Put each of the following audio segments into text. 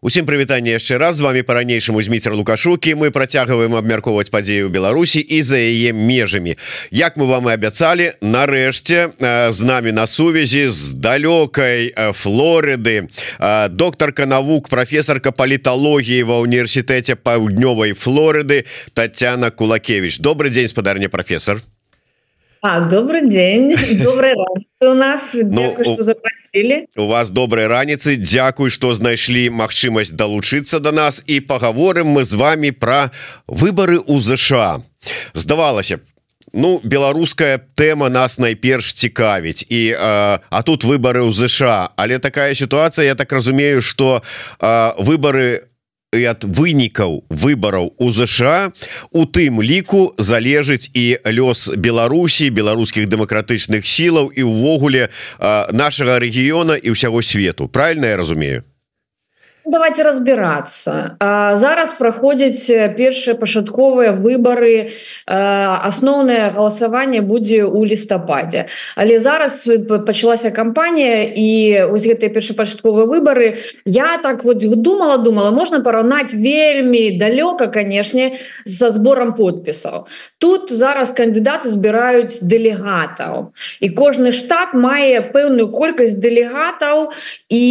Усім прывітанне яшчэ раз. З вами по-ранейшаму зміцер лукашукі мы працягваем абмяркоўваць падзею Беларусі і за яе межамі. Як мы вам і абяцалі нарэшце з намі на сувязі з далёкай Флорыды доктарка навук прафесарка паліталогіі ва універсітэце паўднёвай Флорыды Татяна Кулакевич добрый дзень спадарня прафесор А, добрый день добрый у нас. Ну, запросили. У вас доброй раніцы Дякуй что знайшлі магчымасць далучыцца до нас. І поговорым мы з вами про выборы у ЗША здавалася Ну беларуская тэма нас найперш цікавіць. І а, а тут выборы ў ЗША але такая сітуацыя Я так разумею что выборы у і ад вынікаў выбараў у ЗША у тым ліку залежыць і лёс Беларусі беларускіх дэмакратычных сілаў і ўвогуле нашага рэгіёна і ўсяго свету. Правильно я разумею давайте разбираться. Зараз проходзіць першыя пачатковыя выборы асноўнае галасаванне будзе у лістападзе. Але зараз пачалася кампанія і ось гэтыя першапачатковыя выборы я так вот думала думала можна параўнаць вельмі далёка канешне за сбором подпісаў. Тут зараз кандидаты збіраюць дэлегатаў. І кожны штат мае пэўную колькасць дэлегатаў і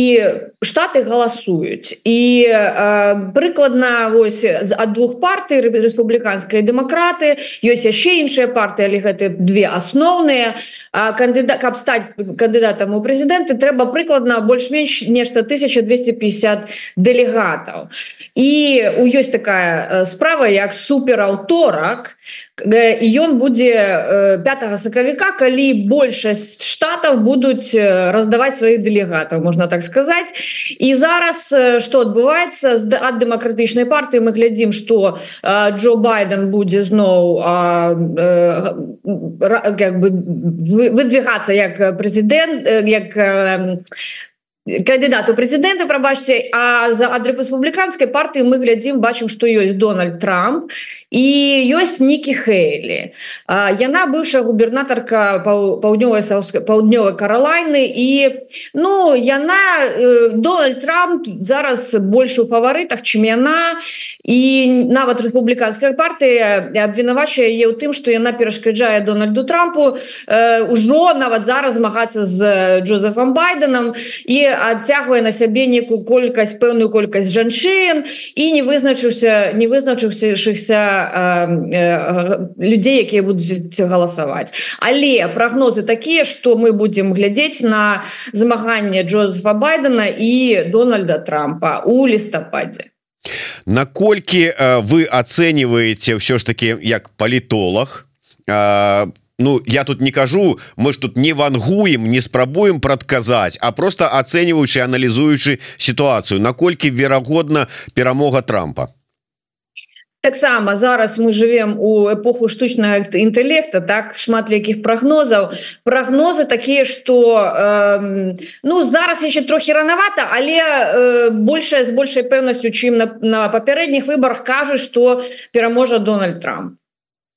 штаты галасуюць ёсць і э, прыкладна вось ад двух партый рэспубліканскай дэмакраты ёсць яшчэ іншыя партыі але гэты две асноўныя кандыдат каб стаць кандыдатам у прэзідэнты трэба прыкладна больш-менш нешта 1250 дэлегатаў і у ёсць такая справа як супераўторак і ён будзе 5 сакавіка калі большасць штатаў будуць раздаваць сваіх дэлегатаў можна так сказаць і зараз что адбываецца ад дэмакратычнай партыі мы глядзім что Джо байден будзе зноў как бы выдвигацца як прэзідэнт як кандидату прэзідэнта прабачце а за ад рэспубліканскай партыі мы глядзім бачым што ёсць Дональд Трамп і ёсць Нікі Хейлі яна быўшая губернатарка паўднёвай паўднёвай каралайны і ну яна э, Дональд Трамп зараз больш у фаварытах чым яна і нават рэспубліканская партыя абвінавачае яе ў тым што яна перашкаджае Дональду Трампу ўжо нават зараз змагацца з Джозефам байденам і адцягвае на сябе некую колькасць пэўную колькасць жанчын і не вызначыўся не вызначыўсяшыхся людзей якія будуць галасаваць. Але прогнозы такія что мы будемм глядзець на змаганне Джозефа байдена і Дональда Трампа у лістападзе. Наколькі вы ацэньваеце ўсё ж таки як палітолог Ну я тут не кажу мы ж тут не вангуем не спрабуем прадказаць а просто ацэньваючы аналізуючы сітуацыю наколькі верагодна перамога трампа. Таксама зараз мы живвем у эпоху штучнага інтэлекта так шмат якіх прогнозаў прогнозы такія что э, ну зараз еще трохі ранавато але э, большая з большай пэўнасцю чым на, на папярэдніх выборах кажуць что пераможа Дональд Трамп.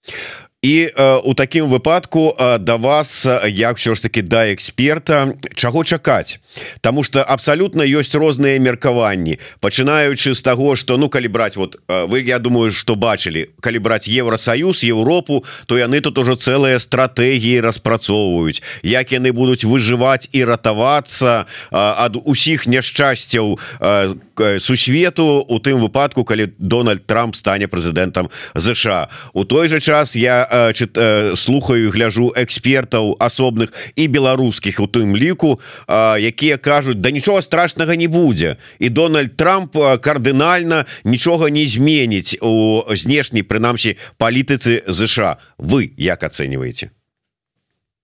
а і э, у такім выпадку э, да вас як все ж таки да эксперта чаго чакаць? Таму что абсалютна ёсць розныя меркаванні. Пачынаючы з таго что ну калі браць вот вы я думаю что бачылі калі браць Еўросоюз Европу то яны тут ужо цэлыя стратэгіі распрацоўваюць. Як яны будуць выжываць і ратавацца ад усіх няшчасцяў сусвету у тым выпадку калі Дональд Трамп стане прэзідэнтам ЗША у той же час я Э, чыт, э, слухаю гляжу экспертаў асобных і беларускіх у тым ліку якія кажуць да нічога страшнага не будзе і Дональд Трамп кардынальна нічога не зменіць у знешняй прынамсі палітыцы ЗША. Вы як ацэньваеце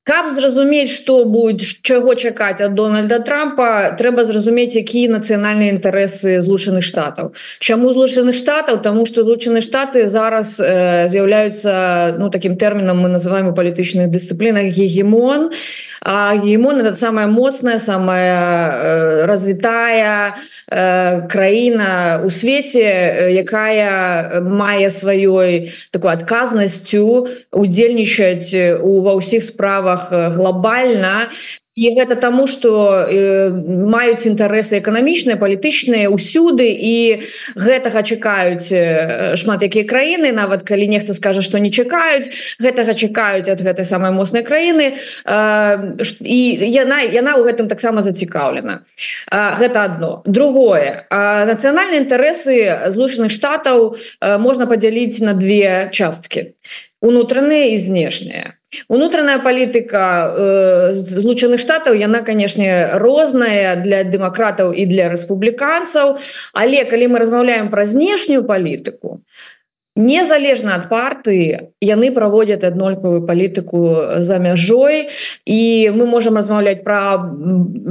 каб зразумець что будет чаго чакаць от Дональда Трампа трэба зразумець якія нацыянальныя інтарэсы злучаных штатаў. Чаму злучаных штатаў? Тому что злучаны штаты зараз э, з'яўляюцца ну таким тэрмінам мы называем у палітычных дысцыплінах гегемон. Гемон это самая моцная самая э, развітая э, краіна у свеце якая мае сваёй такой адказнасцю удзельнічаць у ва ўсіх справах глобальна і гэта таму что э, маюць інтарэсы эканамічныя палітычныя ўсюды і гэтага чакаюць э, шмат якія краіны. Нават калі нехта скажа что не чакаюць гэтага чакаюць ад гэтай самой моцнай краіны. Э, і яна яна ў гэтым таксама зацікаўлена. Э, гэта одно другое. Нацыянальныя інтарэсы злучаных штатаў э, можна падзяліць на две часткі. Унутраныя і знешныя унутраная палітыка э, злучаных штатаў яна канешне розная для дэмакратаў і для рэспубліканцаў але калі мы размаўляем пра знешнюю палітыку незалежна ад партыі яны праводзяць аднолькавую палітыку за мяжой і мы можемм размаўляць пра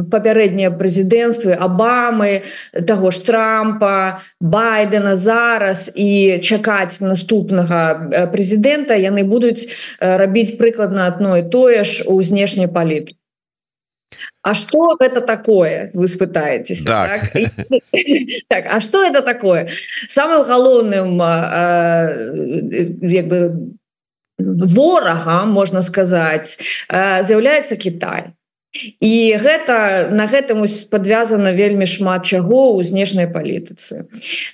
папярэднія прэзідэнцтвы Абамы таго ж трампа байдена зараз і чакаць наступнага прэзідэнта. Яны будуць рабіць прыкладна адно і тое ж у знешняй палітыкі А что это такое вы спытаетесь так. Так? так а что это такое самым галоўным як бы ворагам можна сказаць з'яўляецца Китай і гэта на гэтым падвязана вельмі шмат чаго ў знешняй палітыцы.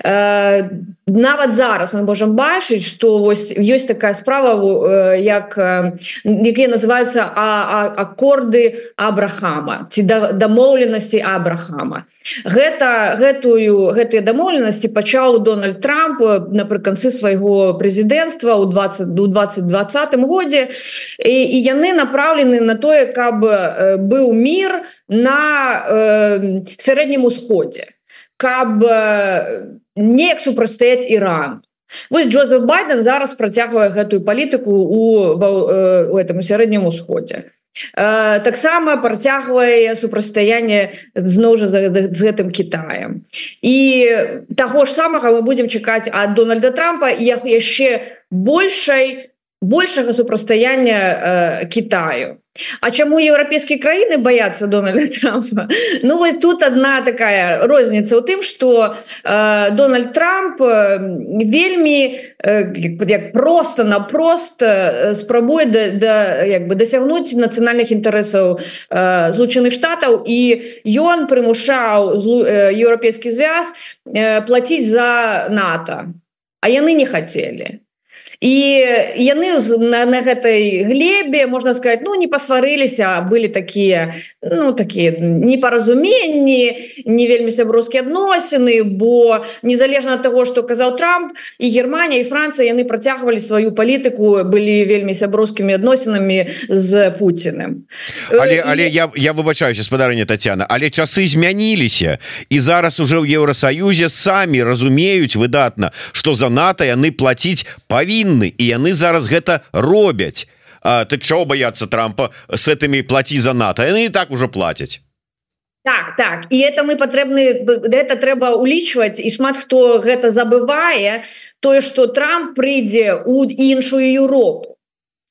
Э, нават зараз мы можемм бачыць что вось ёсць такая справа як якія называются аккорды абрахама ці да, дамоўленасці абрахама. Гэта гэтую гэтыя дамоўленасці пачаў Дональд Трамп напрыканцы свайго прэзідэнцтва ў 20 до 2020 годзе. І, і яны направлены на тое каб быў мир на э, сярэднім усходзе каб э, неяк супрацьстаяць Іран Вось Джозеф байден зараз працягвае гэтую палітыку у, э, у этом сярэднім усходзе. Э, таксама працягвае супрацьстаянне зноў жа з гэтым Китаем і таго ж самага мы будемм чакаць ад Дональда трампа як яшчэ большай большага супрацьстаяння э, Китаю. А чаму еўрапейскія краіны баяцца Дональда Трампа? Ну вот тут одна такая розніца ў тым что э, Дональд Трамп вельмі э, просто напрост спрабуе да, да, як бы дасягнуць нацыянальных інтарэсаў э, злучаных штатаў. І ён прымушаў еўрапейскі звяз э, плаціць за НАТО. А яны не хацелі і яны на, на гэтай глебе можна сказать ну не пасварыліся былі такія ну такія непаразуменні не вельмі сяброўскія адносіны бо незалежна ад того что казаў Трамп і Германія і Францыя яны працягвалі сваю палітыку былі вельмі сяброўскімі адносінамі з Пуціным. Але але я я выбачаюся спадарня Татяна але часы змяніліся і зараз уже ў Еўросаюзе самі разумеюць выдатна что за НАТО яны плаціць павінны павінны і яны зараз гэта робяць. А, так чаго баяцца трампа с этими плаці за НАТО яны і так уже плацяць. Так так. І это мы патрэбны это трэба улічваць і шмат хто гэта забывае тое что Трамп прыйдзе у іншую Еўропу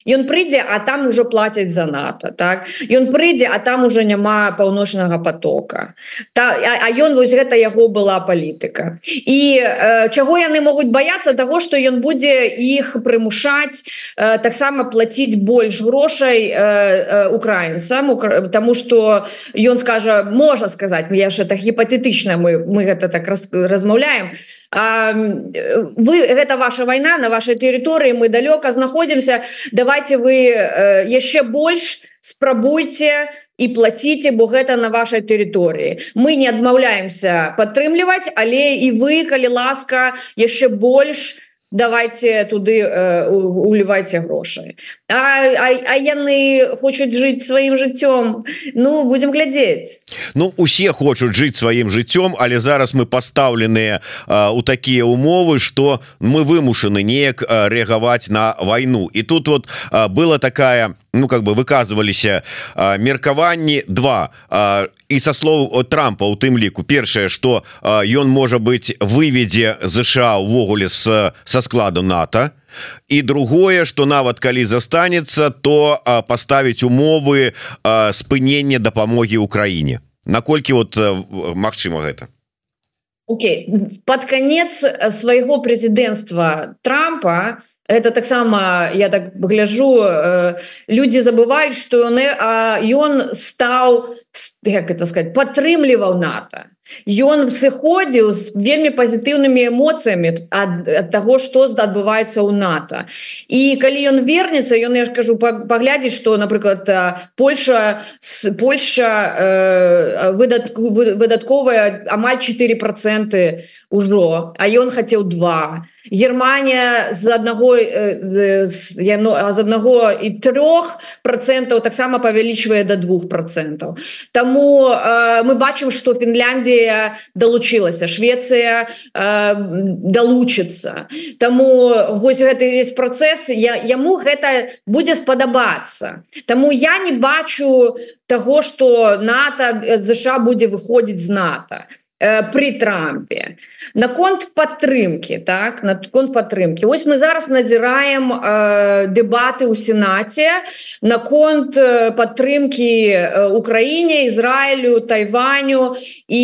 Ён прыйдзе а там уже платяць за НАТО так? Ён прыйдзе а там уже няма паўночнага потока та а ён вось гэта яго была палітыка. І э, чаго яны могуць баяцца? Того что ён будзе іх прымушаць э, таксама плаціць больш грошай э, э, украінцам укра... тому что ён скажа можа сказаць я ж так гіпатетычна мы мы гэта так раз, размаўляем вы гэта ваша вайна на вашай тэрыторыі мы далёка знаходзімся давайте вы яшчэ больш спрабуйте і плаціце бо гэта на вашай тэрыторыі мы не адмаўляемся падтрымліваць але і вы калі ласка яшчэ больш не давайте туды э, улівайце грошай а, а, а яны хочуць жыць сваім жыццём? Ну будем глядзець. Ну усе хочуць жыць сваім жыццём але зараз мы пастаўленыя у такія умовы что мы вымушаны неяк рэагаваць на вайну. І тут вот а, была такая ну как бы выказываліся меркаванні два. А, і со слов трампа у тым ліку першае что ён можа быть выведзе ЗША увогуле с со складу НАТО. І другое что нават калі застанецца то поставіць умовы спынення дапамоги Украіне наколькі вот Мачыма гэта? Okay. под конец свайго прэзідэнцтва Трампа это таксама я так гляжу э, люди забываюць что ён ён стаў як это сказать падтрымліваў нато. Ён сыходзіў з вельмі пазітыўнымі эмоцыямі ад, ад таго што адбываецца ў нато. І калі ён вернется ён я ж кажу паглядзець что напрыклад Польша с Польша э, выдат выдатковая амаль 4 проценты ўжо а ён хацеў два Германія з аднаго з аднаго і трох процентаў таксама павялічвае до двух процентаў Таму э, мы бачым что Фінляндія далучылася Швецыя э, далучыцца Таму вось гэты весь працэс я яму гэта будзе спадабацца Таму я не бачу того что НАТО ЗША будзе выходзіць з НАТО Э, при трампе. Наконт падтрымки так наконт падтрымки Вось мы зараз назіраем э, дэбаты ў сенаце наконт э, падтрымки э, Украіне Ізраілю Тайваню. І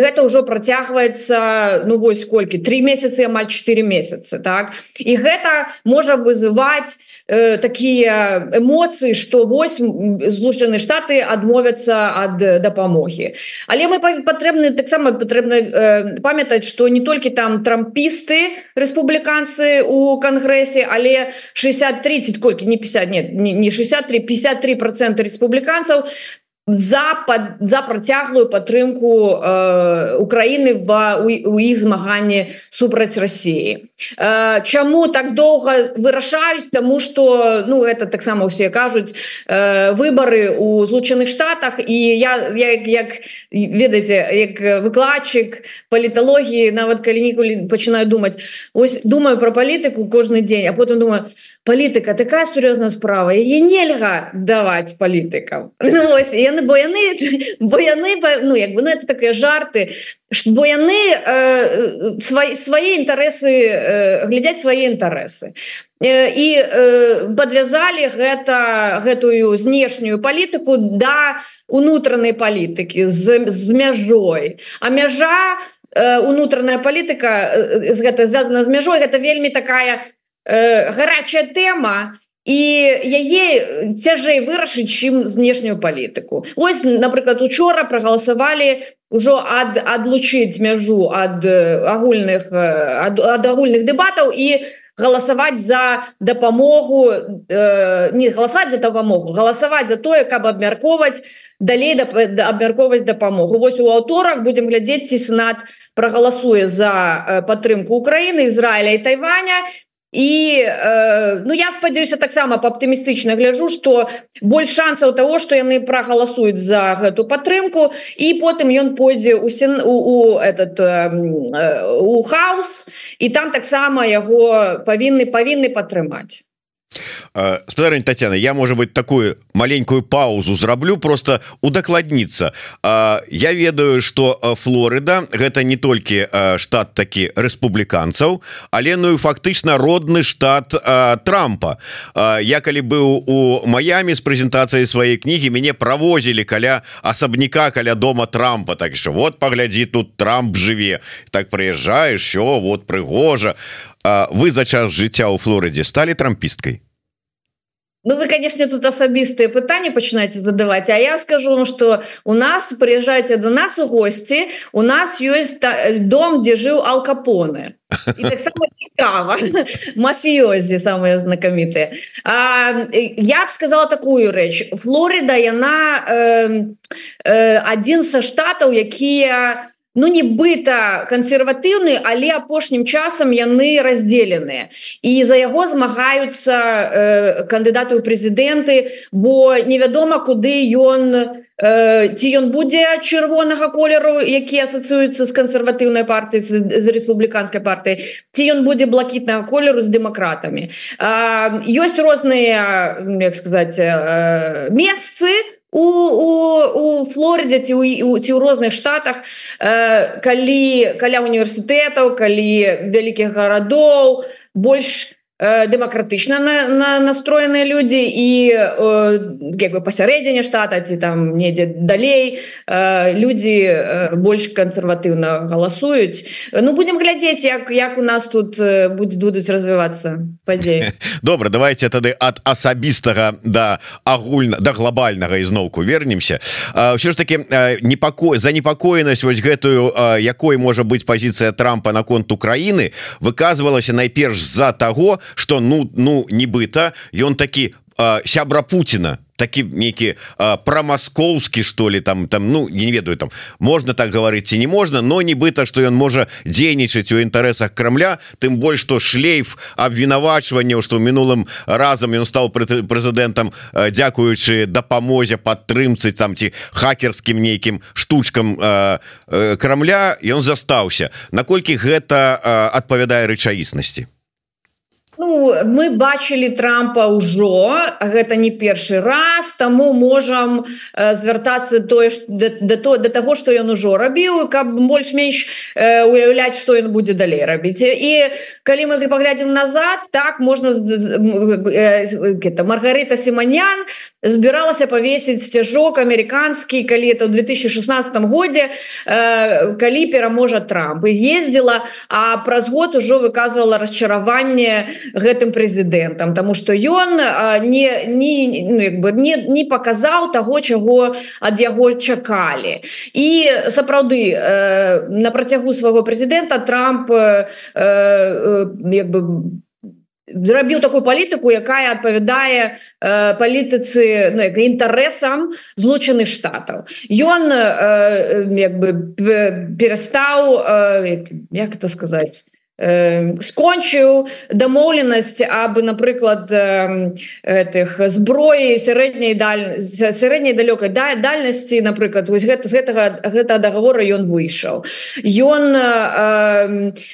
гэта ўжо працягваецца Ну вось колькі три месяцы амаль 4 месяцы так. І гэта можа вызываць э, такія эмоцыі что вось злучаны штаты адмовяцца ад дапамогі але мы патрэбны таксама патрэбна э, памятаць что не толькі там трампісты рэспубліканцы у кангрэсе але 60 30 колькі не 50 нет не 63 53 процента рэспубліканцаў за под за працяглую падтрымку э, Украіны в у, у іх змаганні супраць Росіі. э, Чаму так доўга вырашаюць тому что ну это таксама усе кажуць э, выборы у злучаных Штатах. І я як, як ведаеце як выкладчык паліталогіі нават калі-ніколі пачынаю думаць ось думаю про палітыку кожны дзень а потым думаю палітыка такая сур'ёзная справа яе нельга даваць палітыкам ну, яны бо яны бо яны ну як бы ну это такія жарты бо яны э, свае свае інтарэсы э, глядзяць свае інтарэсы э, і э, подвязалі гэта гэтую знешнюю палітыку да унутранай палітыкі з, з мяжой. А мяжа э, унутраная палітыка э, гэта звязана з мяжой гэта вельмі такая э, гарячая тэма і яе цяжэй вырашыць чым знешнюю палітыку. Ось напрыклад учора прагаласавалі ўжо ад адлучыць мяжу ад агульных ад, ад агульных дэбатаў і галасаваць за дапамогу э, не галасаваць за дапамогу галасаваць за тое каб абмярковаць далей да, абмярковаць дапамогу. Вось у аўторак будзем глядзець ці сенат прагаласуе за падтрымку Украіны Ізраіля і Тайваня і э, ну я спадзяюся таксама по аптымістычна гляжу что больш шансаў того что яны прагаласуюць за гэту падтрымку і потым ён пойдзе у сен у, у этот э, у хаос і там таксама яго павінны павінны падтрымаць спадарень Татьяна я может быть такую маленькую паузу зраблю просто удакладніцца я ведаю что Флорыда гэта не толькі штат такі рэспубліканцаў але ну фактычна родны штат Трампа. Я калі быў у Маямі з прэзентацыяй сваёй кнігі мяне правозілі каля асабняка каля дома Трампа. Так що вот паглядзі тут Трамп жыве так прыязджаеш що вот прыгожа вы за час жыцця ў Флорыдзе сталі трампісткай Ну вы конечно тут асабістыя пытанні пачынаеце задаваць А я скажу ну, что у нас прыязджаеце до нас у госці у нас ёсць дом дзе жыў алкапоны цікава мафіёзі самыя знакамітыя я б сказала такую рэч Флорыда яна э, э, адзін са штатаў якія ну нібыта кансерватыўны але апошнім часам яны раздзеленыя і за яго змагаюцца э, кандыдаты ў прэзідэнты бо невядома куды ён э, ці ён будзе чырвонага колеру які асацыюецца з кансерватыўнай партыі з, з рэспубліканскай партыі ці ён будзе блакітнага колеру з дэмакратамі. Ёсць розныя як сказаць э, месцы у у, у, у Флорыдзе ці у, ці ў розных штатах э, калі каля універсітэтаў калі вялікіх гарадоў больш дэмакратычна на, на настроеныя людзі і як бы пасярэдзіне штата ці там недзе далей людзі больш кансерватыўна галасуюць Ну будемм глядзець як як у нас тут будзе будуць развівацца падзеі добра давайте тады ад асабістага да агульна да глобальнага ізноўку вернемся. Ўсё ж таки непакой за непакоенасць вось гэтую якой можа быць пазіцыя Трампа наконт Украіны выказвалася найперш з-за таго что ну ну нібыта ён такі сябра Путина такі нейкі прамаскоўскі что ли там там ну не ведаю там можна так гаварыць ці не можна но нібыта что ён можа дзейнічаць у інтарэсах Крамля тым больш что шлейф абвінавачванняў что мінулым разам ён стаў прэзідэнтам дзякуючы дапамозе падтрымцы там ці хакерскім нейкім штучкам Крамля ён застаўся наколькі гэта адпавядае рэчаіснасці Ну, мы бачылі трампа ўжо гэта не першы раз таму можам э, звяртацца тое да то да таго што ён ужо рабіў каб больш-менш э, уяўляць што ён будзе далей рабіць. І калі мы паглядзім назад так можна это маргарыта сіманян збіралася павесіць сцяжок амерыканскі калі это ў 2016 годзе э, калі пераможа трамп. І ездзіла а праз год ужо выказывала расчараванне гэтым прэзідэнтам тому что ён не не ну, бы не не показаў того чаго ад яго чакалі. І сапраўды э, на працягу свайго прэзідэнта Трамп э, э, як бы зрабіў такую палітыку якая адпавядае э, палітыцы ну, інтарэсам злучаных штатаў. Ён э, як бы перастаў э, як это сказаць скончыў дамоўленасць аб напрыклад этих зброі сярэдняй даль сярэдняй далёкай да дальнасці напрыклад вось гэта з гэтага гэта договора ён выйшаў ён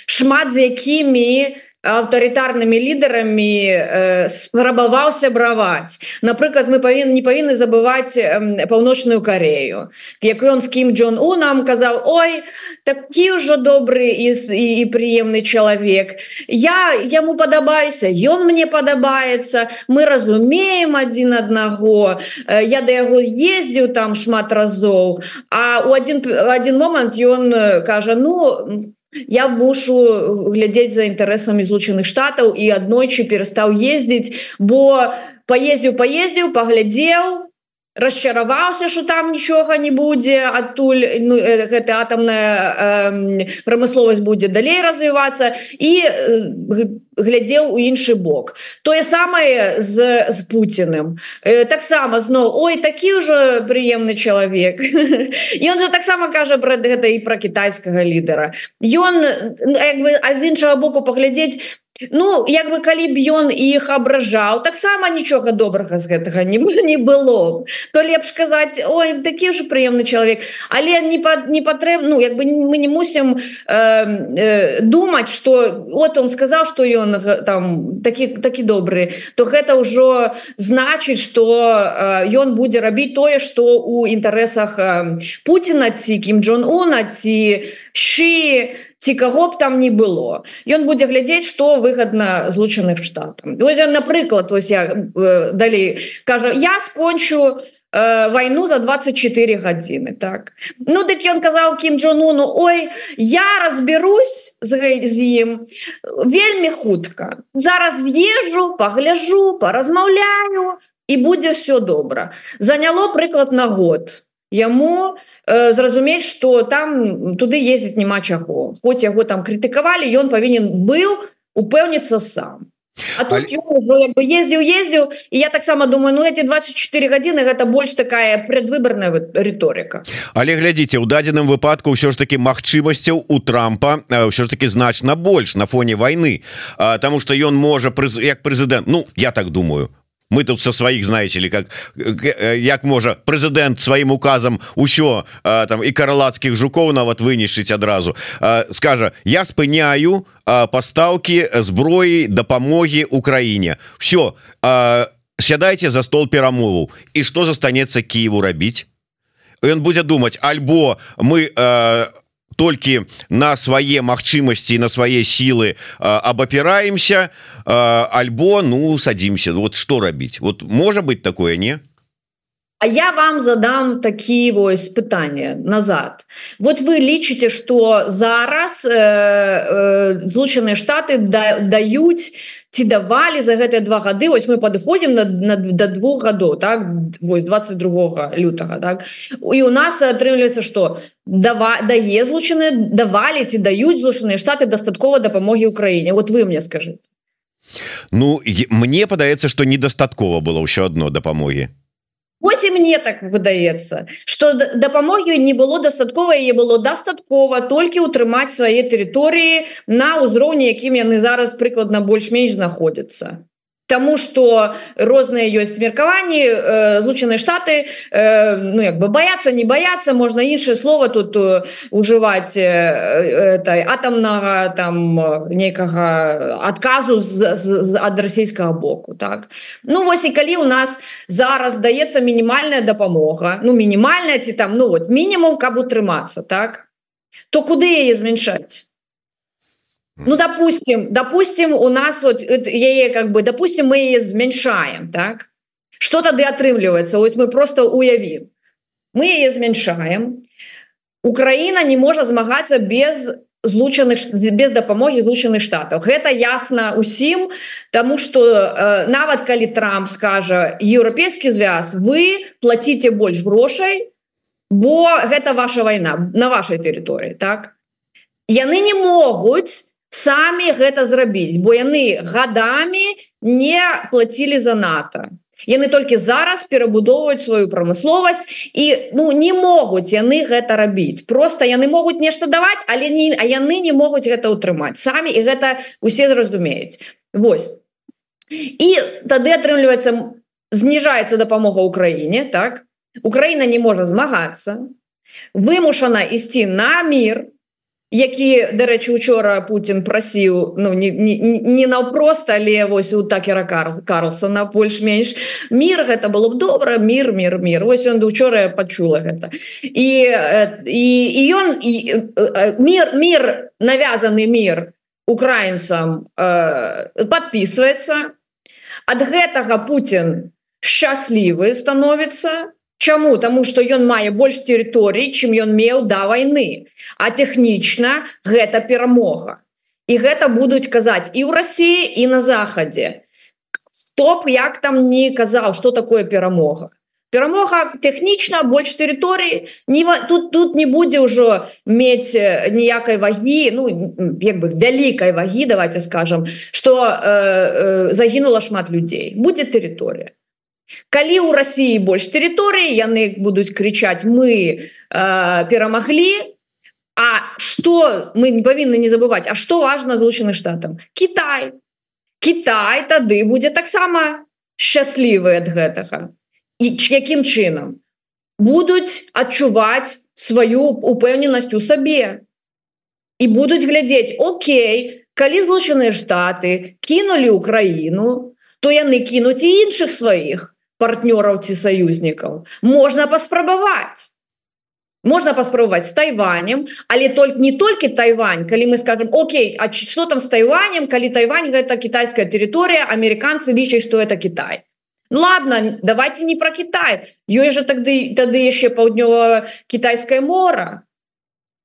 шмат з якімі аўтарытарнымі лідарамі э, спрабаваўся браваць напрыклад мы павін не павінны забываць э, паўночную Карею як ён з кім Джон у нам казаў Ой такі ўжо добры і, і, і прыемны чалавек я яму падабаюся ён мне падабаецца мы разумеем адзін аднаго э, я да яго ездзіў там шмат разоў а у один один момант ён кажа ну я мушу глядзець за інтарэсамі злучаных штатаў і аднойчы перастаў ездзіць бо паездзіў паездзіў паглядзеў расчараваўся что там нічога не будзе адтуль ну, гэта атамная э, прамысловасць будзе далей развівацца і э, глядзеў у іншы бок. Тое самае з з Пуціным э, таксама зноў ой такі ўжо прыемны чалавек ён жа таксама кажа пра гэта і пра кітайскага лідара. Ён як бы а з іншага боку паглядзець Ну як бы калі б ён іх абражаў таксама нічога добрага з гэтага не не было то лепш казаць Ой такі ж прыемны чалавек але не пад не патрэб Ну як бы мы не мусім э, э, думаць что от он сказаў что ён там такі такі добры то гэта ўжо значыць что ён э, будзе рабіць тое что у інтарэсах э, Пуціна ці кім Джон Уна ці ши ці каго б там не было ён будзе глядзець что выгодна злучаных штатам. Напрыклад вось я э, далей кажа я скончу э, войну за 24 гадзіны так. Ну дык ён казаў кім Джонуну Ой я разберусь з, з ім вельмі хутка. Зараз з'езжу погляжу поразмаўляю і будзе все добра заняло прыклад на год яму Э, зразумець что там туды ездзіць няма чаго. Хоць яго там крытыкавалі ён павінен быў упэўніцца сам. А тут Але... ездзіў ездзіў і я таксама думаю ну эти 24 гадзіны гэта больш такая предвыборная рыторыка. Але глядзіце у дадзеным выпадку ўсё ж таки магчымасцяў у трампа ўсё ж таки значна больш на фоне войны Таму что ён можа прыз... як прэзідэнт Ну я так думаю мы тут со сваіх знаете ли как як можа прэзідэнт сваім указам усё там і караладскіх жукоў нават вынішчыць адразу. Скажа я спыняю пастаўкі зброі дапамогі Украіне все сядайте за стол перамову. І что застанецца Киеву рабіць Ён будзе думаць альбо мы толькі на свае магчымасці на свае сілы абапіраемся альбо ну садимся. Вот что рабіць вот можа быть такое не? А я вам задам такі вось пытанне назад. Вот вы лічыце что зараз э, э, злучаныя штаты да, даюць ці давалі за гэтыя два гады ось мы падыходзім на, на до двух гадоў так? Вось 22 лютага так? І у нас атрымліваецца что дава дае злучаны давалі ці даюць злучаныя штаты дастаткова дапамогі Украіне. Вот вы мне скажите Ну мне падаецца что недастаткова было ўсё одно дапамогі Вось і мне так выдаецца что дапамогі не было дастаткова яе было дастаткова толькі ўтрымаць свае тэрыторыі на ўзроўні якім яны зараз прыкладна больш-менш знаходзяцца Таму что розныя ёсць меркаванні э, злучаныя штаты э, ну як бы бояться не бояться можна іншае слово тут ужываць э, э, атамнага там нейкага адказу ад расійскага боку так. Ну вось і калі у нас зараз даецца мінімальная дапамога ну мінімальная ці там ну вот мінімум каб утрымацца так то куды яе змяншаць Ну, допустим, допустим, у нас вот яе как бы, допустим, мы ее зменьшаем, так? Что тогда отрымливается? Вот мы просто уявим. Мы ее зменьшаем. Украина не может змагаться без злучаных без дапамоги злучаных штатаў гэта ясно усім тому что э, нават калі Трамп скажа еўрапейскі звяз вы платите больш грошай бо гэта ваша вайна на вашай тэрыторыі так яны не могуць самі гэта зрабіць бо яны годами не платілі за нато. Яны толькі зараз перабудоўваюць сваю прамысловасць і ну не могуць яны гэта рабіць. Просто яны могуць нешта даваць але не а яны не могуць гэта ўтрымаць. Самі і гэта усе зразумеюць. Вось. І тады атрымліваецца зніжаецца дапамога Украіне так? Украіна не можа змагацца. Вымушана ісці на мир то які дарэчы учора Путін прасіў ну не, не, не наўпрост але вось у такера Карл Карлсона больш-менш. Мир гэта было б добра мир мир мир ось он учора пачула гэта. І і, і ён і, мир мир навязаны мир украінцам э, подписывается ад гэтага Путін счаслівы становіцца Чаму Таму что ён мае больш тэрыторый чым ён меў да войны а тэхнічна гэта перамога. І гэта будуць казаць і ў Росіі і на захадзе. Топ як там не казаў что такое перамога. Перамога тэхнічна больш тэрыторыі. Не тут тут не будзе ўжо мець ніякай вагі Ну як бы вялікай вагі давайте скажем что э, э, загінула шмат людзей. Будзе тэрыторыя калі у Росіі больш тэрыторыі яны будуць крычаць мы э, перамаглі А что мы не павінны не забывать А что важно злучаных штатам? Китай Китай тады будзе таксама шчаслівы ад гэтага. І якім чынам? Будуць адчуваць сваю упэўненасць у сабе. І будуць глядзець Окей калі злучаныя штаты кінулі Украіну то яны кінуць і іншых сваіх партнёраў ці саюзнікаў. Можна паспрабаваць. Можна паспрабаваць с тайванем але только не толькі тайвань калі мы скажем Окей А что там с тайванем калі тайвань гэта китайская тэрыторыя американцы лічаць что это Китай ну, ладно давайте не про Китай. Ёй же тады тады яшчэ паўднёва китайское мора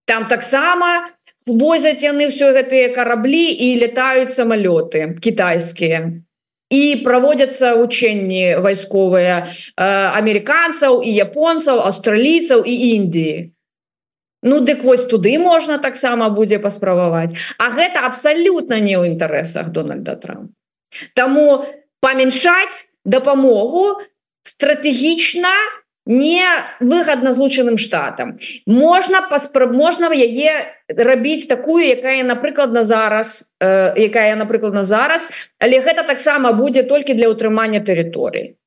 там таксама возяць яны все гэтыя караблі і летаюць самолеты китайскія і праводзяцца вучэнні вайсковыя э, амерыканцаў і японцаў аўстралійцаў і Індіі Ну дык вось туды можна таксама будзе паспрабаваць. А гэта абсалютна не ў інтарэсах Дональда Трамп Таму памяншаць дапамогу стратэгічна не выгадна злучаным штатам. Можна паспраб можна яе рабіць такую якая напрыклад на зараз э, якая напрыклад на зараз але гэта таксама будзе толькі для ўтрымання тэрыторыі.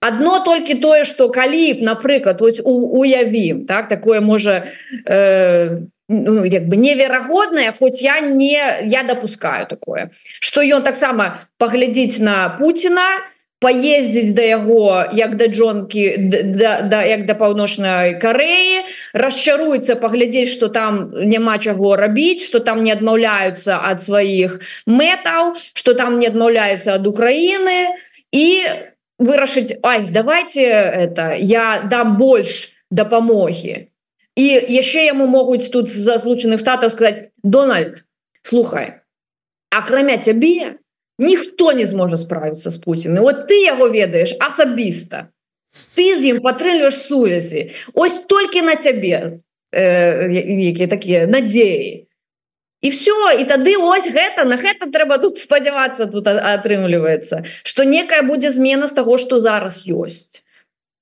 Одно толькі тое что калі б напрыклад уявім так такое можа э, ну, як бы неверагодная хоць я не я допускаю такое. Что ён таксама паглядзіць на Путина поездзіць да яго як да джонкі да, да, як да паўночнай Кареі расчаруецца паглядзець что там няма чаго рабіць что там не адмаўляюцца ад сваіх мэтаў что там не адмаўляецца ад Украіны і вырашыць Ай давайте это я дам больш дапамогі і яшчэ яму могуць тут за злучаных штатаў сказать Дональд слухай акрамя цябе ніхто не зможа справіцца з Пуціны вот ты яго ведаеш асабіста ты з ім падтрымліваеш сувязі ось толькі на цябе э, якія такія надзеі і все і тады ось гэта на гэта трэба тут спадзявацца тут атрымліваецца что некая будзе змена з таго что зараз ёсць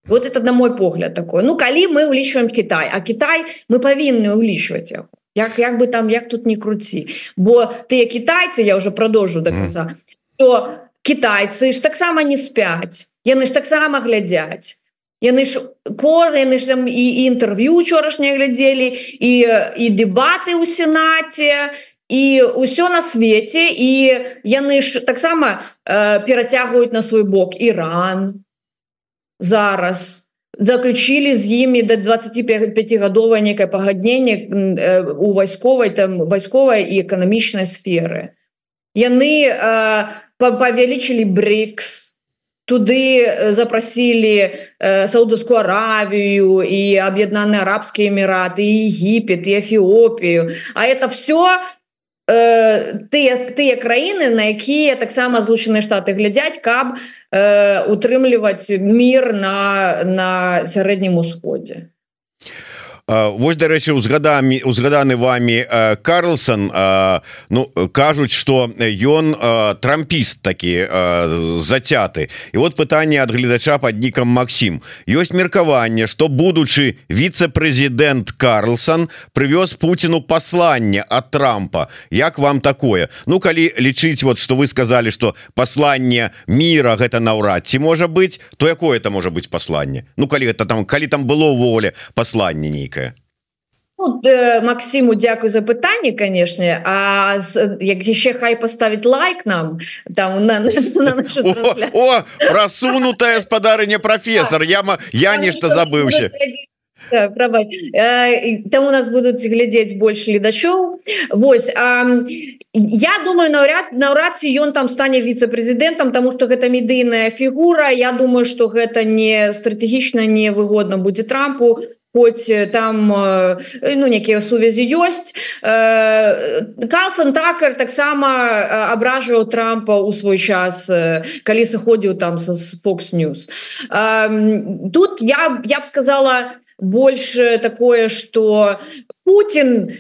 вот это на мой погляд такое Ну калі мы улічваем Китай а Китай мы павінны улічваць яго як як бы там як тут не круці. Бо тыя китайцы я уже продолжу до конца то китайцы ж таксама не спяць яны ж таксама глядзяць яны ж корны ж там і інтэрв'ю учорашнія глядзелі і і дэбаты ў сенаце і ўсё на свеце і яны ж таксама э, перацягваюць на свой бок Іран зараз заключили з імі до 25гадовае некае пагадненне у вайсковай там вайсковай і эканамічнай сферы. Яны э, павялічылі брикс туды запрасілі э, саудовскую аравію і аб'яднаны арабскія эміраты егіпет і эфіопію а это все Э, тыя тыя краіны на якія таксама злучаныя штаты глядзяць каб э, утрымліваць мір на на сярэднім усходзе Вось дарэчы узгадамі узгаданы вами Карлсон Ну кажуць что ён трампіст такі зацяты. І вот пытанне ад гледача под нікам Макссім ёсць меркаванне что будучы віце-прэзідэнт Карлсон прывёз Пуціну пасланне от Трампа. Як вам такое? Ну калі лічыць вот что вы сказали что пасланне мира гэта наўрад ці можа быть то якое это можа быть пасланне? Ну калі это там калі там было воле пасланне нейкае ну, э, Максиму Дякую за пытанне конечно А як яшчэ хай поставить лайк нам там на, на о, о, просунутая спадарыня профессор. Я я нешта забыўся там у нас будуць глядзець больш гледачоў Вось а, я думаю наўряд наўрад ці ён там стане віцэ-прэзідэнтам тому что гэта медыйная фігура Я думаю что гэта не стратэгічна невыгодна будзе трампу хоць там ну некія сувязі ёсць Карлсон такер таксама абражваў трампа ў свой час калі сыходзіў там са Fox News. Тут я я б сказала больше такое что Путин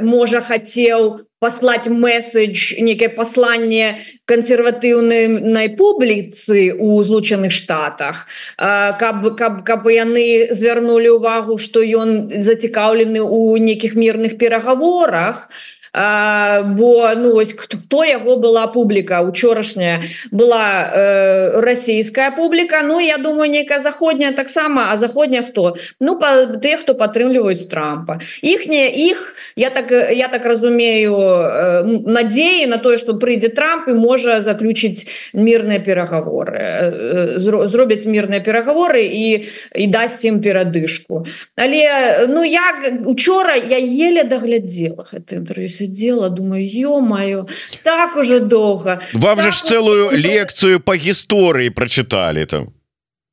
можа хацеў паслаць месседж некае пасланне кансерватыўнай публіцы у злучаных штатах. Каб каб каб яны звярнулі увагу что ён зацікаўлены у нейкіх мірных перагаворах а бо ну ось хто яго была публіка? Учорашняя была э, расійская публіка Ну я думаю некая заходняя таксама а заходня хто? Ну па тых хто падтрымліваюць трампа. Іхняя іх я так я так разумею э, надзеі на тое что прыйдзе трамп і можа заключіць мірныя перагаворы э, зробяць мірныя перагаворы і і дасць ім перадышку. Але ну як учора я еле даглядзела гэта інтерв'ю сидела думаю ё-маю так уже доўга вам так же ж целую лекцию по гісторыі прочитали там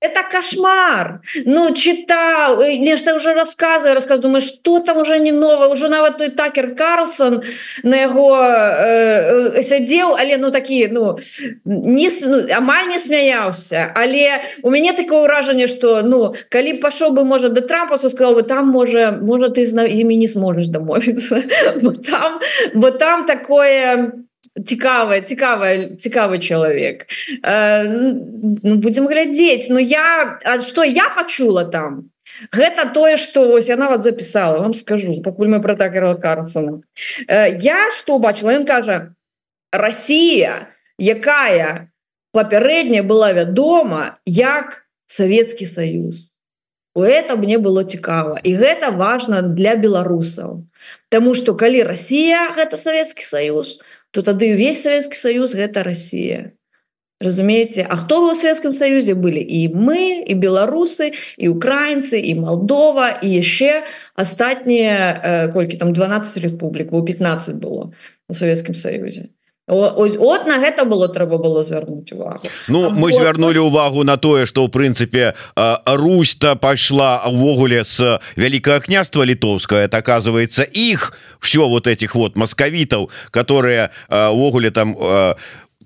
это кошмар! Ну читал нешта уже рассказываю рассказ думаю что там уже не новое? Уже нават той такер Карлсон на яго э, э, сядзеў але ну такие ну не ну, амаль не смяяўся але у мяне такое ўражанне что ну калі пашоў бы можа до трампасу сказал бы там можа можа ты зна імі не сможешь дамовіцца там бо там такое у цікавая цікавая цікавы чалавек э, ну, будем глядзець. Но я что я пачула там? Гэта тое что вось я нават записала вам скажу пакуль мы про так Карлсона э, я что бачыла? Ён кажа Россия якая папярэдняя была вядома як Савецкі Союз у это мне было цікава і гэта важно для беларусаў. Таму что калі Россия гэта Савецкі Союз то то тады ўвесь Савецкі Саюз гэта Росія разумеете А хто вы у Светском Союзе были і мы і беларусы і украінцы і Молдова і яшчэ астатнія колькі там 12 республік у 15 было у Советском Союзе Ось, от на гэта было трэба было звярнуць увагу. Ну а мы вот, звярнули увагу на тое что ў прынцыпе Русь-то пайшла увогуле с вялікае княства літоўскае это оказывается іх все вот этих вот маскавітаў которые увогуле там у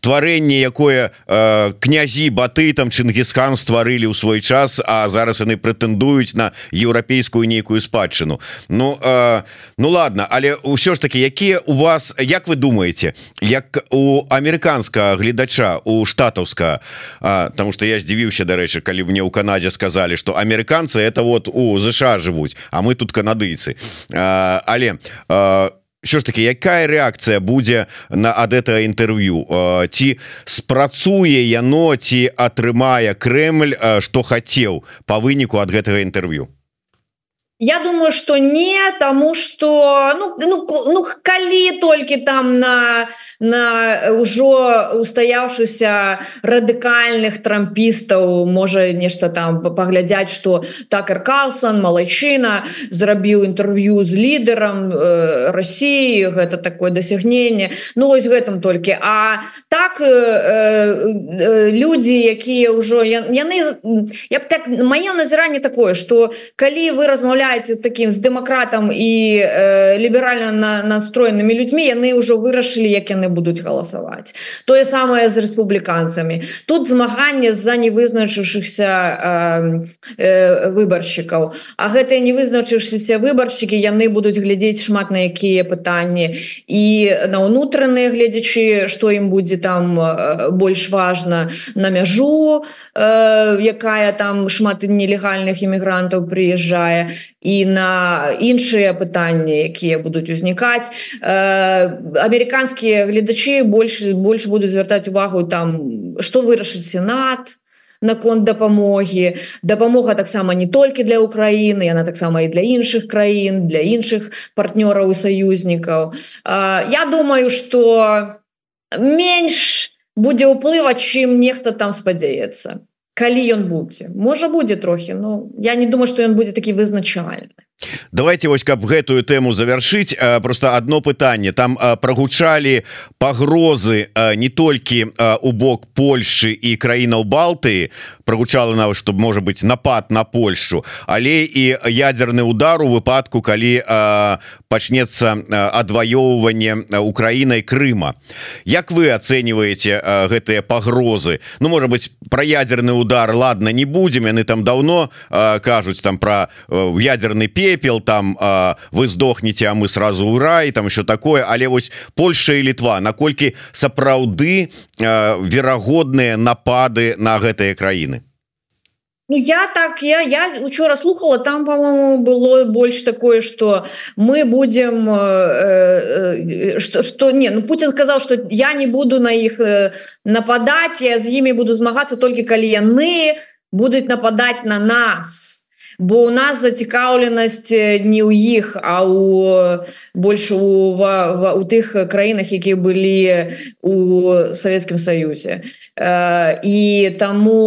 тварэнне якое э, князі баты там Чынгісхан стварылі ў свой час а зараз яны прэтэндуюць на еўрапейскую нейкую спадчыну. Ну э, ну ладно але ўсё ж таки якія у вас як вы думаете як у амерыканскага гледача у штатаўска Таму что я здзівіўся дарэчы калі мне ў Канадзе сказали что амерыканцы это вот у ЗША жывуць а мы тут канадыйцы. Але у що ж таки якая реакцыя будзе на ад этого інтэрв'ю ці спрацуе яно ці атрымае Крemль что хацеў по выніку ад гэтага інтэрв'ю Я думаю что не тому что ну, ну, ну калі толькі там на на ўжо устоявшихся радыкальных трампістаў можа нешта там паглядзяць что такер Калсон малайчына зрабіў інтэрв'ю з лідарам э, России гэта такое дасягненне Ну ось гэтым толькі а так э, э, люди якія ўжо яны я б так маё назіранне такое что калі вы размаўляете з'яўляецца таким з дэмакратам і э, ліберальна на настроенымі людзьмі яны ўжо вырашылі як яны будуць галасаваць тое самае з рэспубліканцамі тут змаганне з-за невызначыўшихся э, э, выбаршчыкаў А гэтыя не вызначыўшыся выбаршчыкі яны будуць глядзець шмат на якія пытанні і на ўнутраныя гледзячы што ім будзе там больш важна на мяжу э, якая там шмат нелегальных іммігрантаў прыязджае і на іншыя пытанні якія будуць узнікаць. Э, амерыканскія гледачы больш больш будуць звяртаць увагу там што вырашыць сенат наконт дапамогі. Дапамога таксама не толькі для Украіны яна таксама і для іншых краін для іншых партнёраў і саюзнікаў. Э, Я думаю что менш будзе ўплываць чым нехта там спадзяецца калі ён будзе? Можа будзе трохі Ну я не думаю что ён будзе такі вызначальны. Давайте вось каб гэтую тэму завершыць просто одно пытанне. Там прогучалі пагрозы не толькі у бок Польши і краінаў Балтыі прогучала нават чтобы можа быть напад на Польшу. Але і ядерны удар у выпадку калі пачнется адваёўванне Украінай Крыма. Як вы оцениваете гэтыя пагрозы? Ну может быть про ядерный удар ладно не будем яны там давно кажуць там про ядерный пер пепел там э, вы сдохнете а мы сразу ура и там еще такое. Але вось Польша и Літва наколькі сапраўды э, верагодныя напады на гэтыя краіны? Ну я так я я учора слухала там по-моему было больше такое что мы будем э, э, что что не ну Путин сказал что я не буду на их э, нападать я з імі буду змагацца только калі яны будуць нападать на нас. то бо у нас зацікаўленасць не ў іх а у больш у, у тых краінах якія былі у Савецкім Саюзе. І таму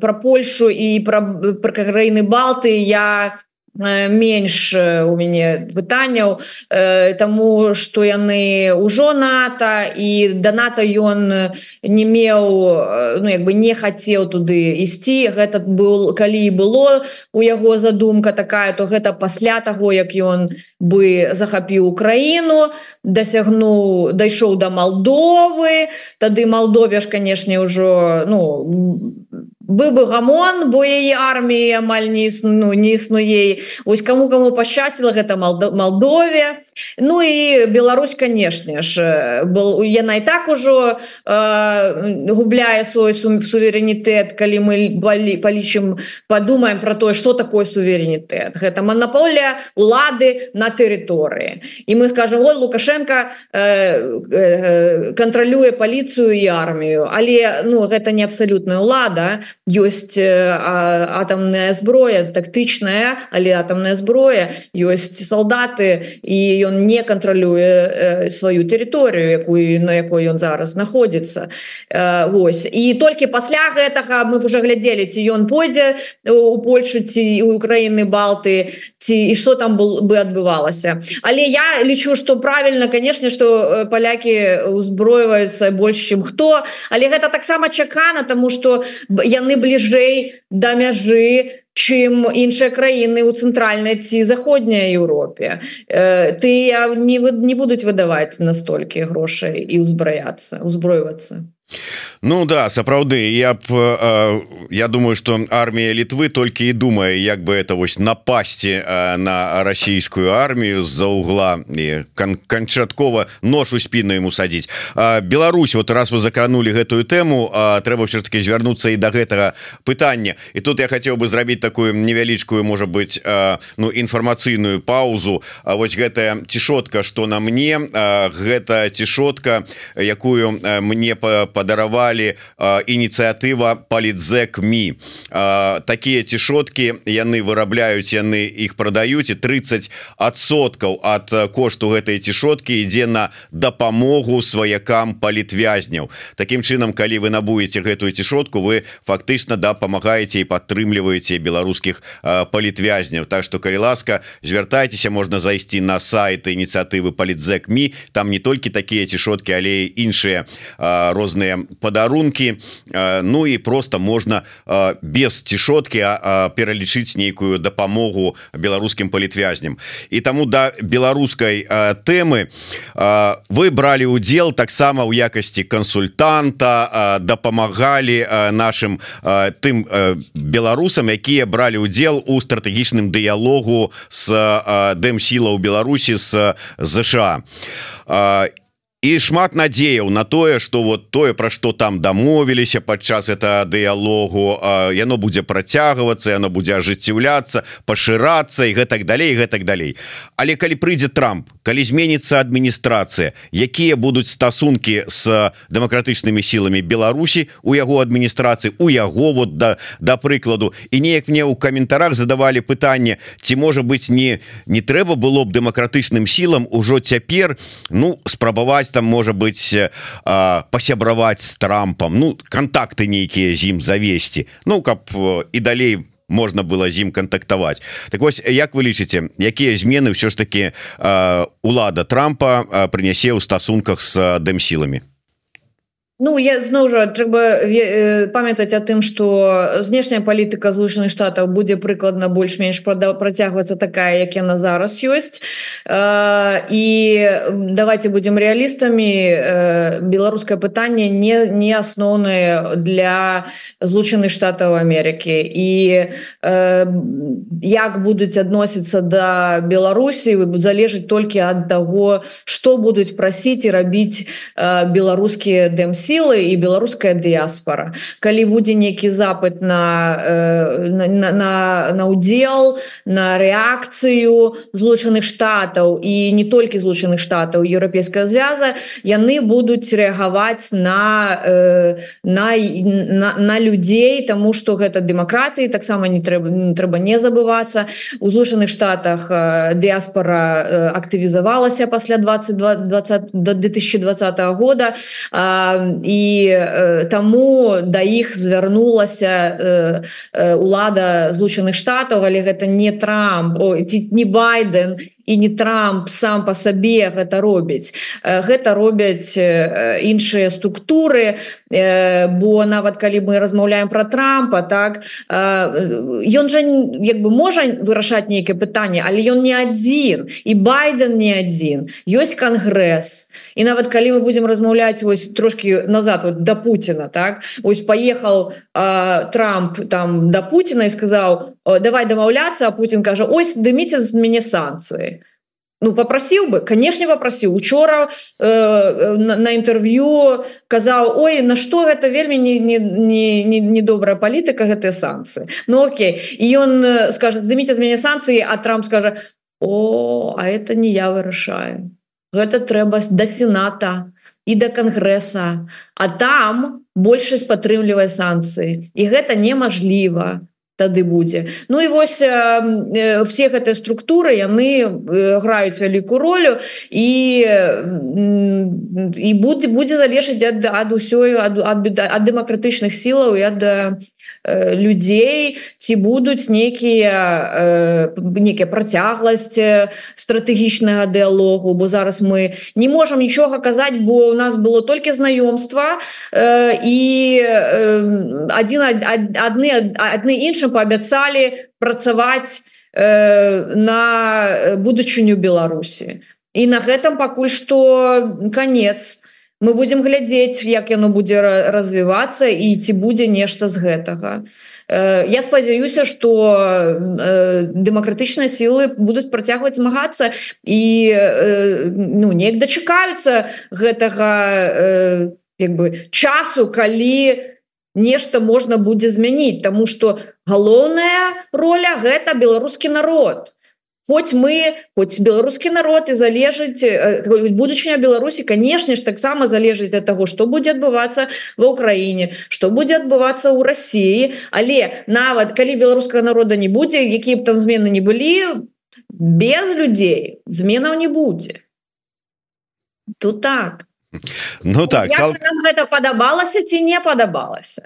пра Польшу і пра, пра краіны балты я Э, менш э, у мяне пытанняў э, Таму што яны ўжо НАТО і да НАТО ён не меў ну як бы не хацеў туды ісці. Гэта был калі было у яго задумка такая то гэта пасля таго як ён бы захапіў Украіну дасягнуў дайшоў да Малдовы. Тады Малдове ж канешне ўжо ну быў бы гамон бо яе арміі амаль не існу не існуе. Ось кому кому пашчасціла гэта Малдове. Ну і Беларусь канешне ж был яна і так ужо э, губляе свой суверэнітэт калі мы балі палічым подумаем про тое что такое суверэнітэт. Гэта монополія улады на тэрыторыі. І мы скажем вот лукашенко э, э, кантралюе паліцыю і армію але ну гэта не абсалютная ўлада ёсць атамная зброя тактычная але атамная зброя. Ёсць салдаты і ён не кантралюе сваю тэрыторыю якую на якой ён зараз знаходзіцца. Вось. І толькі пасля гэтага мы уже глядзелі ці ён пойдзе у Польшу ці у Украіны балты ці і что там был бы адбывалася. Але я лічу что правильно конечно что палякі узброиваются больш чым хто. Але гэта таксама чакана тому что яны бліжэй да мяжы чым іншыя краіны ў цэнтральнай ці заходняй Еўропе. Ты не не будуць выдаваць настолькі грошай і ўзбраяцца узброівацца Ну да сапраўды я б э, я думаю что армія літвы толькі і думае як бы это вось напасці э, на расійскую армію з-за угла і кан канчаткова нож у спіну ему садіць Беларусь вот раз вы закранули гэтую тэму трэба все таки звярнуцца і до гэтага пытання. І тут я хотел бы зрабіць такую невялічкую можа быть э, ну інфармацыйную паузу. А вось гэтая цішотка что на мне гэта цішотка якую мне по падаравалі ініцыятыва палітзек ми такія цішоткі яны вырабляюць яны іх прадаюць і 30 адсоткаў ад кошту гэтай цішоткі ідзе на дапамогу сваякам палітвязняў Такім чынам калі вы набуеце гэтую цішотку вы фактычна дапамагаеце і падтрымліваеце беларускіх палітвязняў Так што калі ласка звяртайцеся можна зайсці на сайт ініцыятывы палітзек ми там не толькі такія цішоткі але іншыя розныя розныя падарунки Ну і просто можна без цішотки пералічыць нейкую дапамогу беларускім палітвязням і таму да беларускай тэмы вы бралі удзел таксама ў якасці кансультанта дапамагалі нашим тым беларусам якія бралі удзел у стратэгічным дыялогу с дэмсіла ў Беларусі з ЗША і і шмат надзеяў на тое что вот тое про что там дамовіліся падчас это дыялогу яно будзе працягвацца яно будзе ажыццяўляцца пашырацца і гэтак далей гэтак далей. Але калі прыйдзе Трамп калі зменится адміністрацыя якія будуць стасункі с дэмакратычнымі сіламі Беларусі у яго адміністрацыі у яго вот да да прыкладу. І неяк мне ў каментарах задавалі пытанне ці можа быть не не трэба было б дэмакратычным сілам ужо цяпер ну спрабаваць паспрабаваць там можа быть пасябраваць с трампом. Ну контакты нейкія з ім завесці ну каб і далей можна было з ім кантактаваць так вось як вы лічыце якія змены ўсё ж таки улада трампа прынясе ў стасунках с дэмсіламі Ну я зноў жа трэба памятаць о тым что знешняя палітыка злучаных штатаў будзе прыкладна больш-менш працягвацца такая як яна зараз ёсць і давайте будем реалістамі беларускае пытанне не не асноўнае для злучаных штатаў Америки. І як будуць адносіцца до Беларусі залежыць толькі ад таго что будуць прасіць і рабіць беларускія дэмсі сілы і беларуская дыяспора калі будзе нейкі запыт на на, на, на, на удзел на рэакцыю злучаных штатаў і не толькі злучаных штатаў еўрапейская звяза яны будуць рэагаваць на на, на на людзей тому что гэта дэмакраты таксама не трэба не трэба не забывацца у злучаных штатах дыяспора актывізавалася пасля 22 20 до 2020 года і таму да іх звярнулася э, э, улада злучаных штатаў але гэта не трамп ці не байден і не трамп сам по сабе гэта робіць. Гэта робяць іншыя структуры бо нават калі мы размаўляем про трампа так ён жа як бы можа вырашаць нейкае пытанне але ён не адзін і байден не адзін ёсць кангрэс. І нават калі мы будемм размаўляць вось трошки назад вот, до Путина так ось поехал трамп там до Путина і сказаў давай дамаўляцца а Путин кажа ось дыміце з мяне санкцыі Ну попросіў бы конечно попросіў учора э, на, на інтэрв'ю казаў Ой на что гэта вельмі недобрая не, не, не палітыка гэтыя санкцыі Ну Окей. І ён скажет дыміць з мяне санкцыі а Трамп скажа О а это не я вырашаю. Гэта трэба да сената і да кангрэса А там большасць падтрымлівае санкцыі і гэта немажліва тады будзе. Ну і вось э, все гэтыя структуры яны э, граюць вялікую ролю і і будзе будзе залежыць ад ад усёй ад, ад, ад дэмакратычных сілаў і ад людзей ці будуць некія некія працягласць э, стратэгічнага дыалогу бо зараз мы не можемм нічога казаць бо у нас было толькі знаёмства і один адны адны іншым паабяцалі працаваць на будучыню Беларусі. І на гэтым пакуль што конец. у мы будем глядзець як яно будзе развівацца і ці будзе нешта з гэтага. Э, я спадзяюся что э, дэмакратычныя сілы будуць працягваць змагацца і э, ну неяк дачакаюцца гэтага як бы часу калі нешта можна будзе змяніць. Тому что галоўная роля гэта беларускі народ то хоть мы хоть беларускі народ і залежыць будучыня Беларусі канешне ж таксама залежыць для того что будзе адбывацца в Украіне что будзе адбывацца ў Росіі але нават калі беларускага народа не будзе якія б там змены не былі без людзей зменаў не будзе тут так. Ну так цал... гэта падабалася ці не падабалася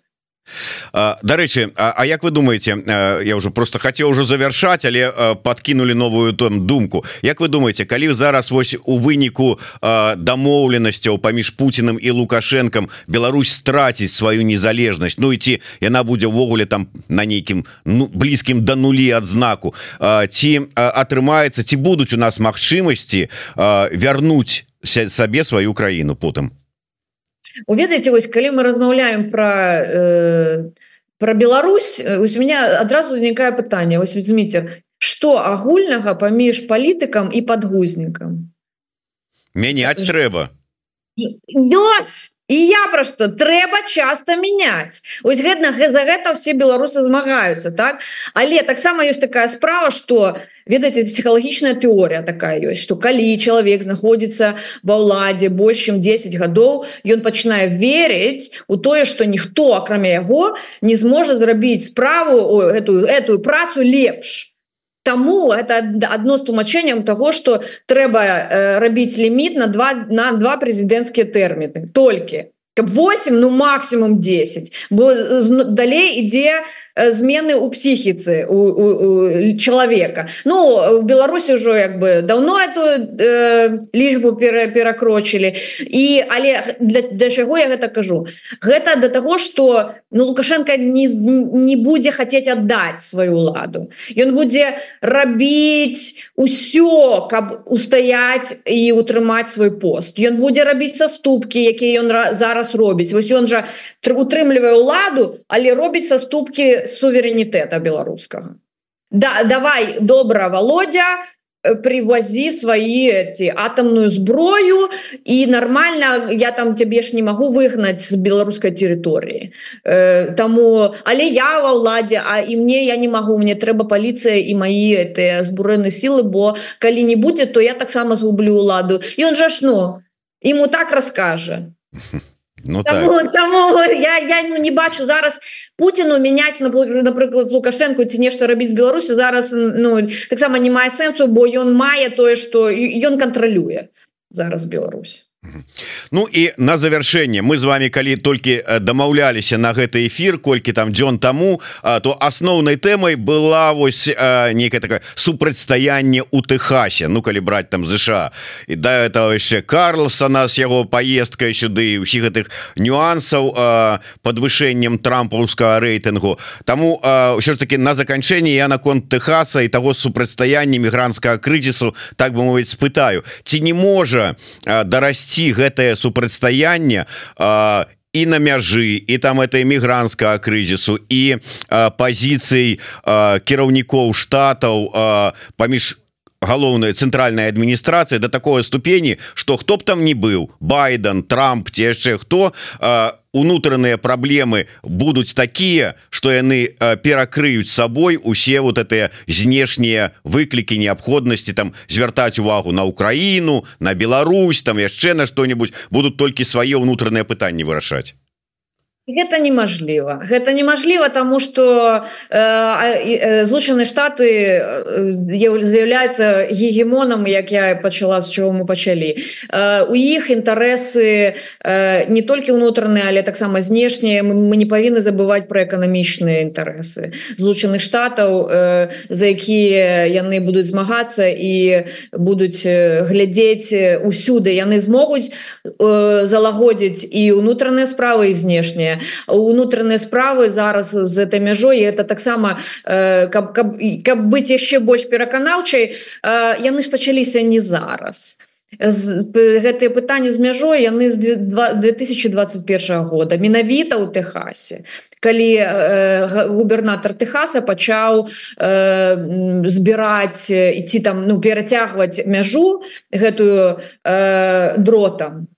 Дарэчы а, а як вы думаете я уже просто хотел уже завершать але подкинули новую там думку. Як вы думаете калі зараз вось у выніку дамоўленасцяў паміж Путиным і лукашенком Беларусь страціць сваю незалежнасць? Ну ці яна будзе ўвогуле там на нейкім ну, блізкім да нулі адзнаку? Ці атрымаецца ці будуць у нас магчымасці вярнуць сабе сваю краіну потым ведаеце вось калі мы размаўляем про э, про Беларусь ось у меня адразу узнікае пытанне ось зміцер что агульнага паміж палітыкам і подгузнікам мяняць трэба Дось! І я пра што трэба часто мяняць. Ось гэтна за гэта все беларусы змагаюцца так? Але таксама ёсць такая справа что ведаеце псіхалагічная тэорія такая ёсць что калі чалавек знаходзіцца ва ўладзе больш чым 10 гадоў ён пачынае верыць у тое что ніхто акрамя яго не зможа зрабіць справу эту эту працу лепш Таму это одно з тлумачэнням того что трэба э, рабіць ліміт на два на два прэзідэнцкія тэрміны толькі каб 8 ну максимум 10 бо далей ідзе змены у псіхіцы у, у, у чалавека Ну в Беларусі ўжо як бы давно эту э, лічбу пера, перакрочілі і але для, для чаго я гэта кажу? Гэта до того что ну лукашенко не, не будзе хацець аддаць сваю ладу ён будзе рабіць усё каб устаяць і утрымаць свой пост. Ён будзе рабіць саступкі якія ён зараз робіць. Вось ён жа утрымлівае ўладу але робіць саступкі суверэнітэта беларускага да давай добра володя э, привозі свои эти атомную зброю і нормально я там тебе ж не могу выгнать з беларускай территории. Э, тому але я ва ўладзе А і мне я не могу мне трэба поліцыя і мои это збурены силы бо калі не будет то я таксама згублю ладу і он жа ж ну ему так расскажа Ну, тому, так. тому я я ну, не бачу зараз Путіну мяняць напрыклад лукашенко ці нешта рабіць Беларусі зараз ну таксама не мае сэнсу бо ён мае тое што ён кантралюе зараз Беларусь Ну і на завершэнне мы з вами калі толькі э, дамаўляліся на гэты эфир колькі там дзён таму то асноўнай тэмай была вось некае такое супрацьстаянне у Техасе Ну калі браць там ЗША і да этого яшчэ Карлсона с яго поездкой сюды усіх гэтых нюансаў подвышэннем трампаўскага рэйтынгу. Таму ўсё ж таки на заканчэнне я наконт Техаса і того супрацьстаяння мігрантскага крызісу так бы мовіць спытаю. Ці не можа дарасці весці гэтае супрацьстаянне і на мяжы і там это эмігрантскага крызісу і пазіцый кіраўнікоў штатаў паміж галоўная цэнтральная адміністрацыя до такой ступені что хто б там не быў байден Трамп ці яшчэ хто унутраныя праблемы будуць такія что яны перакрыюць сабой усе вот это знешнія выклікі неабходнасці там звяртаць увагу на Украіну на Беларусь там яшчэ на что-нибудь будут толькі свае ўнутраныя пытанні вырашаць гэта немажліва. Гэта немажліва тому что э, э, злучаны штаты э, з'яўляецца гегемонам як я пачала з чого мы пачалі. Э, у іх інтарэсы э, не толькі ўнутраныя але таксама знешнія. Мы, не павінны забываць про эканамічныя інтарэсы злучаных штатаў э, за якія яны будуць змагацца і будуць глядзець усюды. Яны змогуць э, залагодзіць і ўнутраныя справы і знешнія унутраныя справы зараз з этой мяжой. Это таксама э, каб, каб, каб быць яшчэ больш пераканаўчай э, яны ж пачаліся не зараз. Гэтые пытанні з мяжой яны з 2021 года менавіта ў Техасе калі э, губернатор Техаса пачаў э, збіраць ці там ну перацягваць мяжу гэтую э, дротам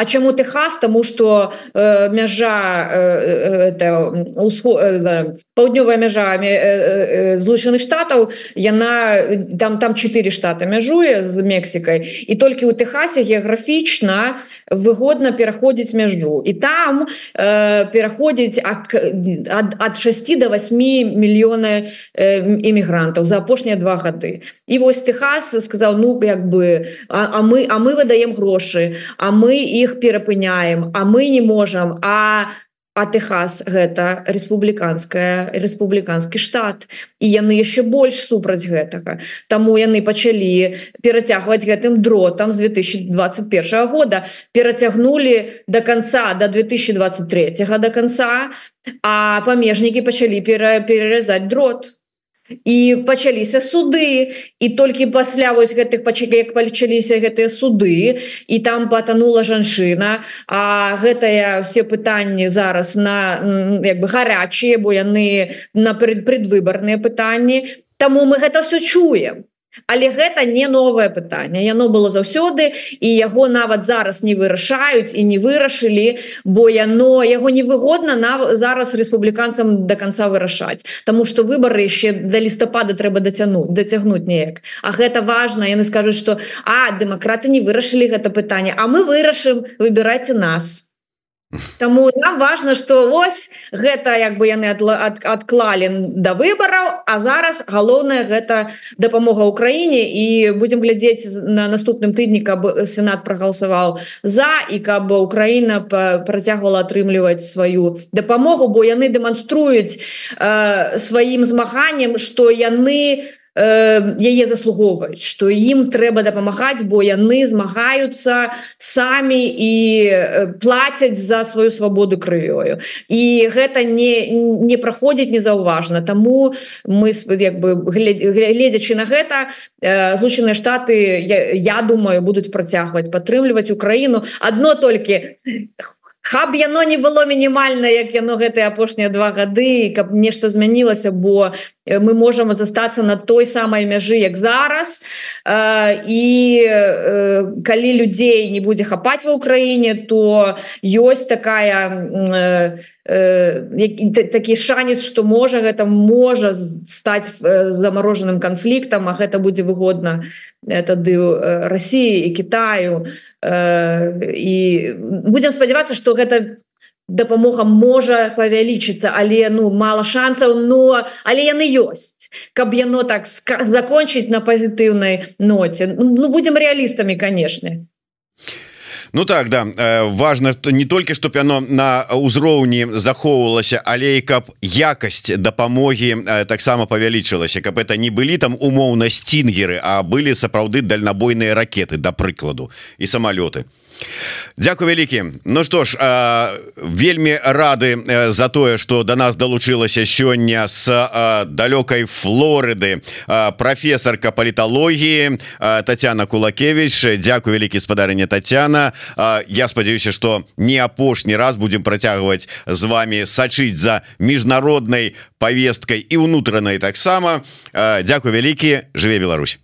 А чаму Техас тому что э, мяжа э, э, паўднёвая мяжа э, э, злучаных штатаў яна там там четыре штата мяжуе з Мексікай. І толькі у Техасе геаграфічна выгодна пераходзіць мяжу. І там э, пераходзіць ад, ад 6 до 8 мільёна іммігрантаў за апошнія два гады. І вось Техас сказаў ну як бы а, а мы а мы выдаем грошы а мы іх перапыняем а мы не можам а а Техас гэта рэспубліканская рэспубліканскі штат. І яны яшчэ больш супраць гэтага. Таму яны пачалі перацягваць гэтым дротам з 2021 года. Перацягнули до конца до 2023 до конца а памежнікі пачалі пера пераразаць дрот. то і пачаліся суды і толькі пасля вось гэтых пачак як палічаліся гэтыя суды і там патанула жанчына. А гэтыя все пытанні зараз на як бы гарячыя бо яны на предвыбарныя пытанні. Таму мы гэта все чуем Але гэта не новае пытанне. Яно было заўсёды і яго нават зараз не вырашаюць і не вырашылі бо яно яго невыгодна на зараз рэспубліканцам до конца вырашаць. Таму что выборы яшчэ да лістапада трэба дацянуць дацягнуць неяк. А гэта важно яны скажуць что а дэмакраты не вырашылі гэта пытанне А мы вырашым выбирайте нас то Таму нам важно что ось гэта як бы яны адклалі да выбараў А зараз галоўнае гэта дапамога ўкраіне і будзем глядзець на наступным тыдні каб сенат прагаласаваў за і каб Украіна працягвала атрымліваць сваю дапамогу бо яны дэманструюць э, сваім змаганнем што яны яе заслугоўваюць что ім трэба дапамагаць бо яны змагаюцца самі і плацяць за сваю свабоду крывёю. І гэта не не праходзіць незаўважна. Таму мы як бы гледзячы на гэта злучаныя штаты я, я думаю будуць працягваць падтрымліваць Украіну. Адно толькі у Хаб яно не было мінімальна як яно гэтыя апошнія два гады каб нешта змянілася бо мы можам застацца на той самай мяжы як зараз. І калі людзей не будзе хапаць ва ўкраіне то ёсць такая такі шанец что можа гэта можа стаць замарожаным канфліктам а гэта будзе выгодна тады Росіі і Китаю. І будем спадзявацца что гэта дапамога можа павялічыцца але ну мало шансаў но але яны ёсць каб яно так закончыць на пазітыўнай ноце ну будем реалістамі канешне Ну так да. Важно не толькі чтоб яно на ўзроўні захоўвалася але каб якасць дапамогі таксама павялічылася. Каб это не былі там умоўна сцінгеры а былі сапраўды дальнабойныя ракеты да прыкладу і самалёты Дякую вялікі. Ну что ж вельмі рады за тое что до нас далучылася сёння с далёкай Флорыды професорка паліталогіі Татяна кулакевич Дякую вялікі спадарня Татяна Я спадзяюся что не апошні раз будем працягваць з вами сачыць за міжнароднай повесткай і унутранай таксама. Дякую вялікі. Жыве Беларусь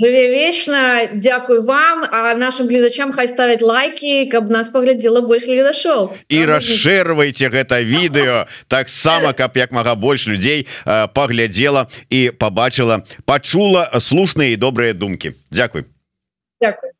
жыве вечна Дякую вам. А нашим гледачам хай ставить лайки каб нас паглядзела больш гледашоў і расшырвайте гэта відэо таксама каб як мага больш людзей паглядзела і побачыла пачула слушныя і добрыя думкі Дякуй Дякую